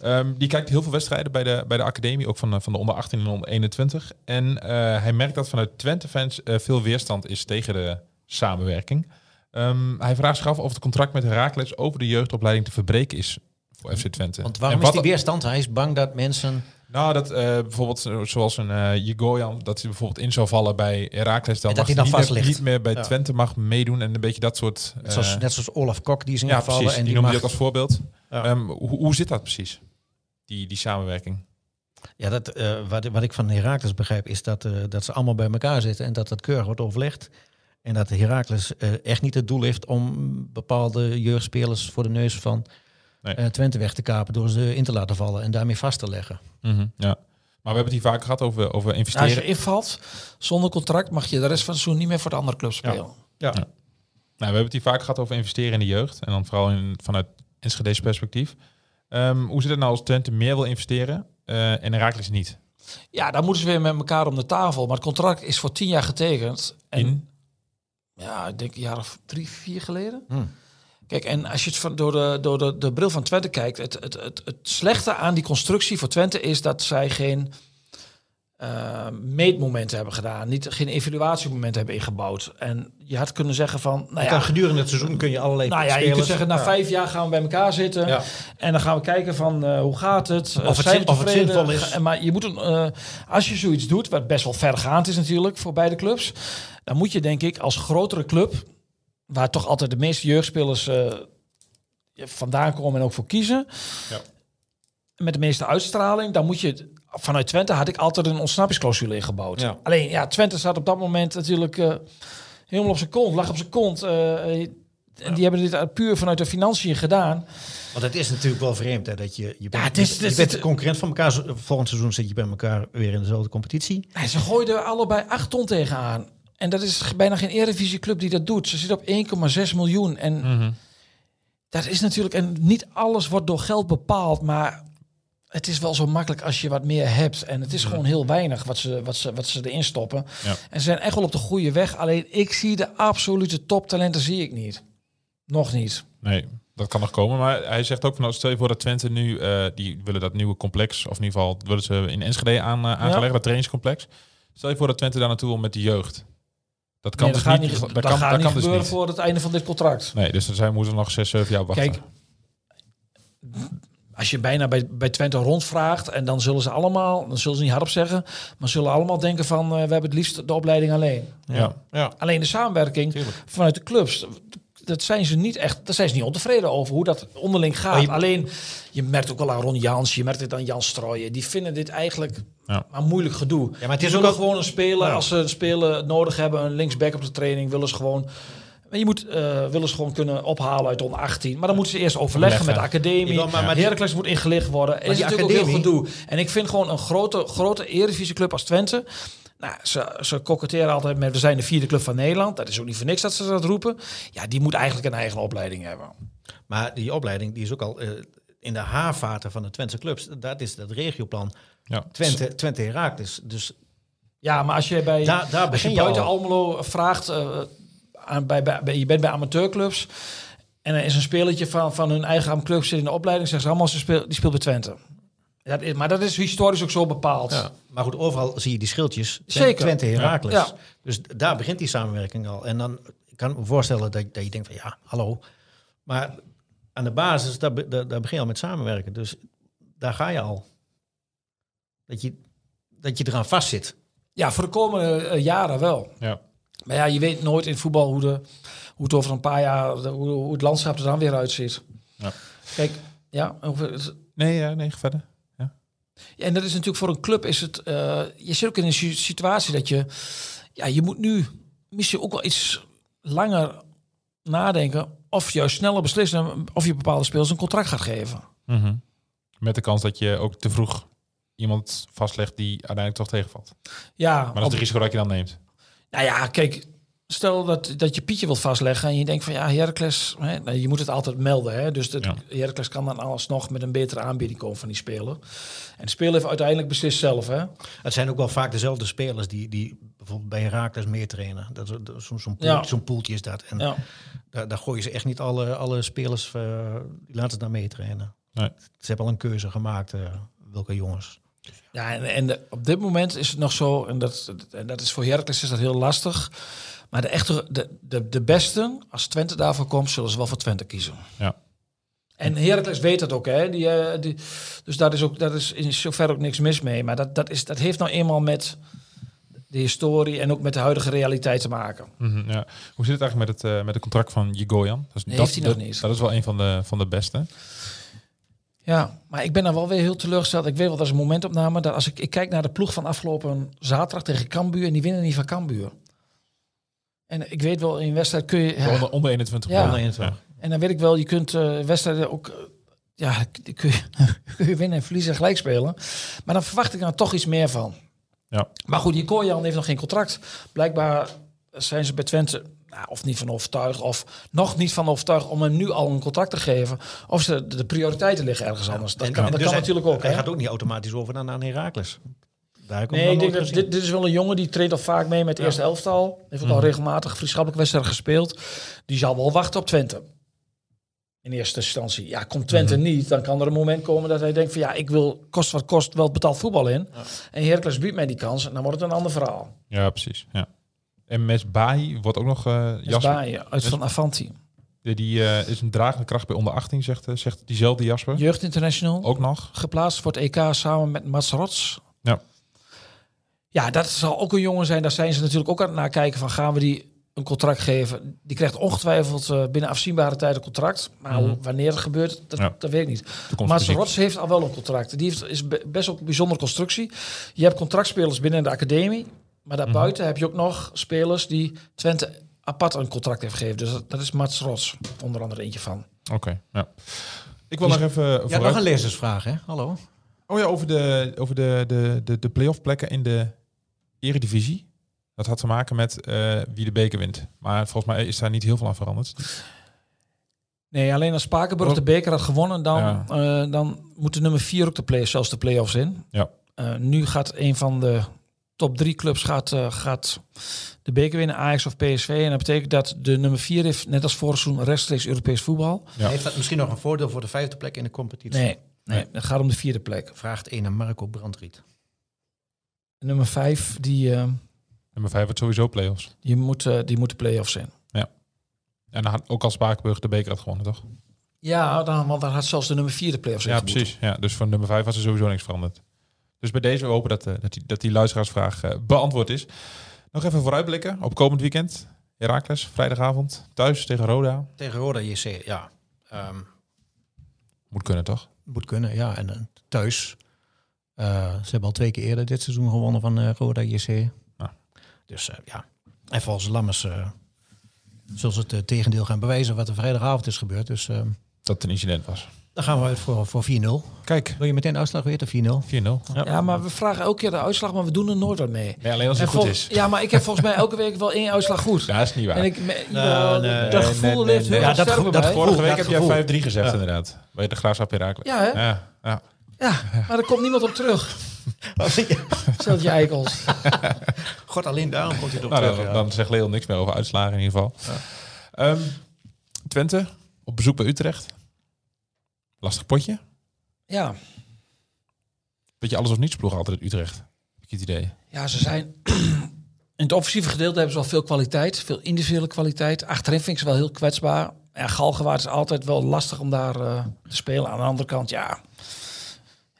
Ehm, die kijkt heel veel wedstrijden bij de, bij de academie, ook van, eh, van de onder 18 en onder 21. En hij merkt dat vanuit Twente-fans veel weerstand is tegen de samenwerking. Ehm, hij vraagt zich af of het contract met Herakles over de jeugdopleiding te verbreken is voor FC Twente. Want waarom En is wat- die weerstand? Hij is bang dat mensen... Nou, dat eh, bijvoorbeeld zo- zoals een eh Jigoyan, dat hij bijvoorbeeld in zou vallen bij Herakles, dan En mag dat hij hij dan niet, meer, ligt. niet meer bij Ja. Twente mag meedoen en een beetje dat soort. eh, Zoals, net zoals Olaf Kok, die is ja, ingevallen. precies. en die die noemde mag, ook als voorbeeld. Ja. Ehm, hoe, hoe zit dat precies? Die, die samenwerking. Ja, dat, eh, wat, wat ik van Herakles begrijp is dat, eh, dat ze allemaal bij elkaar zitten en dat het keurig wordt overlegd. En dat Herakles eh, echt niet het doel heeft om bepaalde jeugdspelers voor de neus van Nee. eh, Twente weg te kapen door ze in te laten vallen en daarmee vast te leggen. Ja. Maar we hebben het hier vaak gehad over, over Als investeren. je invalt zonder contract, mag je de rest van het seizoen niet meer voor de andere club spelen. Ja. Nou, we hebben het hier vaak gehad over investeren in de jeugd. En dan vooral in, vanuit Enschede's perspectief. Ehm, hoe zit het nou als Twente meer wil investeren eh, en Herakles niet? Ja, dan moeten ze weer met elkaar om de tafel. Maar het contract is voor tien jaar getekend. En In? Ja, ik denk een jaar of drie, vier geleden. Hmm. Kijk, en als je het van, door, de, door de, de bril van Twente kijkt, het, het, het, het slechte aan die constructie voor Twente is dat zij geen eh, meetmomenten hebben gedaan, niet, geen evaluatiemomenten hebben ingebouwd. En je had kunnen zeggen van, nou ja, gedurende het seizoen kun je allerlei nou ja, je kunt zeggen, na Ja. vijf jaar gaan we bij elkaar zitten. Ja. En dan gaan we kijken van eh, hoe gaat het? Eh, Of het zijn zin- we of het zinvol is. Maar je moet een, eh, als je zoiets doet, wat best wel vergaand is natuurlijk voor beide clubs, dan moet je denk ik als grotere club, waar toch altijd de meeste jeugdspelers eh, vandaan komen en ook voor kiezen, Ja. met de meeste uitstraling, dan moet je vanuit Twente had ik altijd een ontsnappingsclausule ingebouwd. Ja. Alleen ja, Twente zat op dat moment natuurlijk eh, helemaal op zijn kont, lag op zijn kont. eh, eh, en die hebben dit puur vanuit de financiën gedaan. Want het is natuurlijk wel vreemd hè, dat je... Je bent, Ja, het is- je, het bent concurrent van elkaar. Volgend seizoen zit je bij elkaar weer in dezelfde competitie. Nee, ze gooiden allebei 8 ton tegenaan. En dat is bijna geen Eredivisieclub die dat doet. Ze zitten op 1,6 miljoen. En Mhm. dat is natuurlijk... En niet alles wordt door geld bepaald, maar... Het is wel zo makkelijk als je wat meer hebt. En het is gewoon heel weinig wat ze, wat ze, wat ze erin stoppen. Ja. En ze zijn echt wel op de goede weg. Alleen ik zie de absolute toptalenten zie ik niet. Nog niet. Nee, dat kan nog komen. Maar hij zegt ook van, nou, stel je voor dat Twente nu, eh, die willen dat nieuwe complex, of in ieder geval willen ze in Enschede aan, eh, aangelegd, dat trainingscomplex. Stel je voor dat Twente daar naartoe wil met de jeugd. Dat kan Nee, dus dat niet. dat dat kan, gaat dat niet kan dus gebeuren niet. voor het einde van dit contract. Nee, dus zij moeten nog zes, zeven jaar wachten. Kijk, als je bijna bij, bij Twente rondvraagt en dan zullen ze allemaal, dan zullen ze niet hardop zeggen, maar zullen allemaal denken van eh, we hebben het liefst de opleiding alleen. ja. Ja. Alleen de samenwerking vanuit de clubs, dat zijn ze niet echt, daar zijn ze niet ontevreden over hoe dat onderling gaat. Je- Alleen je merkt ook wel aan Ron Jans, je merkt het aan Jan Strooien, die vinden dit eigenlijk Ja. maar moeilijk gedoe. Ja, maar het Die is ook al- gewoon een speler, Ja. als ze een speler nodig hebben, een linksback op de training, willen ze gewoon maar je moet, eh willen ze gewoon kunnen ophalen uit onder 18. Maar dan moeten ze eerst overleggen met de academie. Maar- maar die- Heracles moet ingelicht worden. Is die natuurlijk ook heel academie- gedoe. En ik vind gewoon een grote, grote Eredivisieclub als Twente... Nou, ze, ze koketteren altijd met we zijn de vierde club van Nederland. Dat is ook niet voor niks dat ze dat roepen. Ja, die moet eigenlijk een eigen opleiding hebben. Maar die opleiding die is ook al eh, in de haarvaten van de Twentse clubs. Dat is dat regioplan Ja. Twente, Twente Herakles. Dus Ja, maar als je bij Daar- daar als je buiten al. Almelo vraagt, eh, bij, bij, bij- je bent bij amateurclubs en er is een spelertje van, van hun eigen club zit in de opleiding, zeggen ze allemaal ze speel, die speelt bij Twente. Dat is, maar dat is historisch ook zo bepaald. Ja, maar goed, overal zie je die schildjes. Twente- Zeker. Twente Herakles. Ja. Dus daar begint die samenwerking al. En dan ik kan ik me voorstellen dat, dat je denkt van ja, hallo. Maar aan de basis, daar, daar, daar begin je al met samenwerken. Dus daar ga je al. Dat je, dat je eraan vastzit. Ja, voor de komende eh, jaren wel. Ja. Maar ja, je weet nooit in voetbal hoe, de, hoe het over een paar jaar, de- hoe, hoe het landschap er dan weer uitziet. Ja. Kijk, ja, Nee, ja, nee, verder. Ja, en dat is natuurlijk voor een club is het. eh, je zit ook in een si- situatie dat je. Ja, je moet nu misschien ook wel iets langer nadenken. Of juist sneller beslissen of je bepaalde spelers een contract gaat geven. Mhm. Met de kans dat je ook te vroeg iemand vastlegt die uiteindelijk toch tegenvalt. Ja, Maar dat is op- het risico dat je dan neemt. Nou ja, kijk. Stel dat, dat je Pietje wilt vastleggen en je denkt van ja, Heracles, hè, nou, je moet het altijd melden. Hè, dus dat, Ja. Heracles kan dan alsnog met een betere aanbieding komen van die speler. En de speler heeft uiteindelijk beslist zelf. Hè. Het zijn ook wel vaak dezelfde spelers die, die bijvoorbeeld bij Herakles meer trainen. Dat, is- dat, zo'n zo'n poel- Ja. zo'n poeltje is dat. En Ja. daar, daar gooien ze echt niet alle, alle spelers, eh, die laten ze daar mee trainen. Nee. Ze hebben al een keuze gemaakt, eh, welke jongens. Ja, en, en de- op dit moment is het nog zo, en dat, en dat is voor Heracles is dat heel lastig. Maar de echte, de, de, de beste, als Twente daarvoor komt, zullen ze wel voor Twente kiezen. Ja. En Heracles weet dat ook, hè? Die, eh, die, dus daar is ook, daar is in zover ook niks mis mee. Maar dat, dat, is, dat heeft nou eenmaal met de historie en ook met de huidige realiteit te maken. Mhm, ja. Hoe zit het eigenlijk met het, eh, met het contract van Jigoyan? Dat is, Nee, dat, heeft hij nog dat- niet. Dat is wel een van de, van de beste. Ja, maar ik ben dan wel weer heel teleurgesteld. Ik weet wel, dat is een momentopname. Dat als ik, ik kijk naar de ploeg van afgelopen zaterdag tegen Cambuur... en die winnen niet van Cambuur. En ik weet wel, in wedstrijd kun je... ja, Onder, onder 21 Ja. goals. Onder 21. En dan weet ik wel, je kunt eh, wedstrijden ook... ja, kun je, kun je winnen en verliezen en gelijk spelen. Maar dan verwacht ik dan toch iets meer van. Ja. Maar goed, die Koorjan heeft nog geen contract. Blijkbaar zijn ze bij Twente nou, of niet van overtuigd... of nog niet van overtuigd om hem nu al een contract te geven. Of ze, de prioriteiten liggen ergens anders. Dat En- kan, en dat dus kan hij- natuurlijk ook. Hij hè? gaat ook niet automatisch over naar, naar Herakles. Daar Nee, ik denk dat dit, dit is wel een jongen die treedt al vaak mee met het eerste elftal. Heeft ook al regelmatig vriendschappelijke wedstrijden gespeeld. Die zal wel wachten op Twente. In eerste instantie. Ja, komt Twente niet, dan kan er een moment komen dat hij denkt van ja, ik wil kost wat kost wel betaald voetbal in. En Heracles biedt mij die kans en dan wordt het een ander verhaal. Ja, precies. Ja. En Mesbahi wordt ook nog... Jasper, Bij, uit van Avanti. die, die eh, is een dragende kracht bij onder 18, zegt, eh, zegt diezelfde Jasper. Jeugd International. Ook nog. geplaatst voor het EK samen met Mats Rots. Ja. Ja, dat zal ook een jongen zijn. Daar zijn ze natuurlijk ook aan het nakijken van gaan we die een contract geven. Die krijgt ongetwijfeld binnen afzienbare tijd een contract. Maar hoe- wanneer het gebeurt, dat, Ja. dat weet ik niet. Mats Rots heeft al wel een contract. Die heeft, is be- best ook een bijzondere constructie. Je hebt contractspelers binnen de academie. Maar daarbuiten heb je ook nog spelers die Twente apart een contract heeft gegeven. Dus dat, dat is Mats Rots onder andere eentje van. Oké, ja. Ik wil nog even Ja, vooruit... nog een lezersvraag, hè? Hallo. Oh ja, over de, over de, de, de, de play-off plekken in de eredivisie. Dat had te maken met eh, wie de beker wint. Maar volgens mij is daar niet heel veel aan veranderd. Nee, alleen als Spakenburg de beker had gewonnen, dan, Ja. eh, dan moet de nummer 4 ook de play, zelfs de play-offs in. Ja. Eh, nu gaat een van de top drie clubs gaat, eh, gaat de beker winnen, Ajax of PSV. En dat betekent dat de nummer 4 heeft, net als vorig seizoen, rechtstreeks Europees voetbal. Ja. Heeft dat misschien nog een voordeel voor de vijfde plek in de competitie? Nee, nee, het gaat om de vierde plek. Vraagt een aan Marco Brandriet. Nummer 5, die, eh, Nummer 5 wordt sowieso play-offs. die, moet, eh, die moet de play-offs in. En dan had ook al Spakenburg de beker had gewonnen, toch? Ja, dan, want dan had zelfs de nummer 4 de play-offs in Ja, precies. Ja, dus van nummer 5 was er sowieso niks veranderd. Dus bij deze we hopen dat, eh, dat, die, dat die luisteraarsvraag eh, beantwoord is. Nog even vooruitblikken op komend weekend. Herakles, vrijdagavond, thuis tegen Roda. Tegen Roda JC, ja. Ehm, Moet kunnen, toch? moet kunnen, ja. En eh, thuis. Ze hebben al twee keer eerder dit seizoen gewonnen van eh, Roda JC. Dus ja. En volgens Lammers uh, zullen ze het tegendeel gaan bewijzen wat er vrijdagavond is gebeurd. Dus ehm, Dat het een incident was. Dan gaan we voor, voor 4-0. Kijk, Wil je meteen de uitslag weten? 4-0. 4-0. Ja, maar we vragen elke keer de uitslag, maar we doen er nooit wat mee. Nee, alleen als En het goed is. Ja, maar ik heb volgens mij elke week wel één uitslag goed. Ja, dat is niet waar. En ik, me, Nee, dat nee, gevoel nee, leeft nee. Ja, dat dat. Vorige week dat heb gevoel. jij 5-3 gezegd, Ja. inderdaad. Bij de Graafschap Herakles. Ja, hè? Ja, ja. Ja, maar er komt niemand op terug. Zet je eikels. God, alleen daarom komt hij erop Nou, terug. dan, ja. dan zegt Leo niks meer over uitslagen in ieder geval. Ehm, Twente, op bezoek bij Utrecht. Lastig potje. Ja. Weet je, alles of niets ploeg altijd uit Utrecht. Heb ik het idee. ja, ze zijn... In het offensieve gedeelte hebben ze wel veel kwaliteit. Veel individuele kwaliteit. Achterin vind ik ze wel heel kwetsbaar. En Galgenwaard is altijd wel lastig om daar eh, te spelen. Aan de andere kant, ja...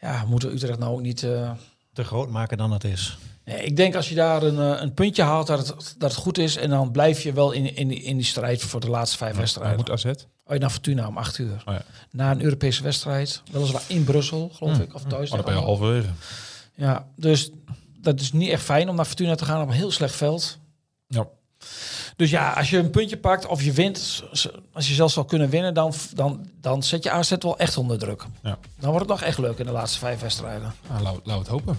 Ja, moeten we Utrecht nou ook niet... eh, Te groot maken dan het is. Nee, ik denk als je daar een, eh, een puntje haalt dat het, dat het goed is. En dan blijf je wel in, in, die- in die strijd voor de laatste vijf wedstrijden. moet AZ. Oh, naar Fortuna om acht uur. Oh ja. Na een Europese wedstrijd. Weliswaar in Brussel, geloof ik. Of thuis. Oh, dan ben je halverwege. Ja, dus dat is niet echt fijn om naar Fortuna te gaan op een heel slecht veld. Ja. Dus ja, als je een puntje pakt of je wint, als je zelfs zou kunnen winnen, dan, dan, dan zet je AZ wel echt onder druk. Ja. Dan wordt het nog echt leuk in de laatste vijf wedstrijden. Nou, laten we het hopen.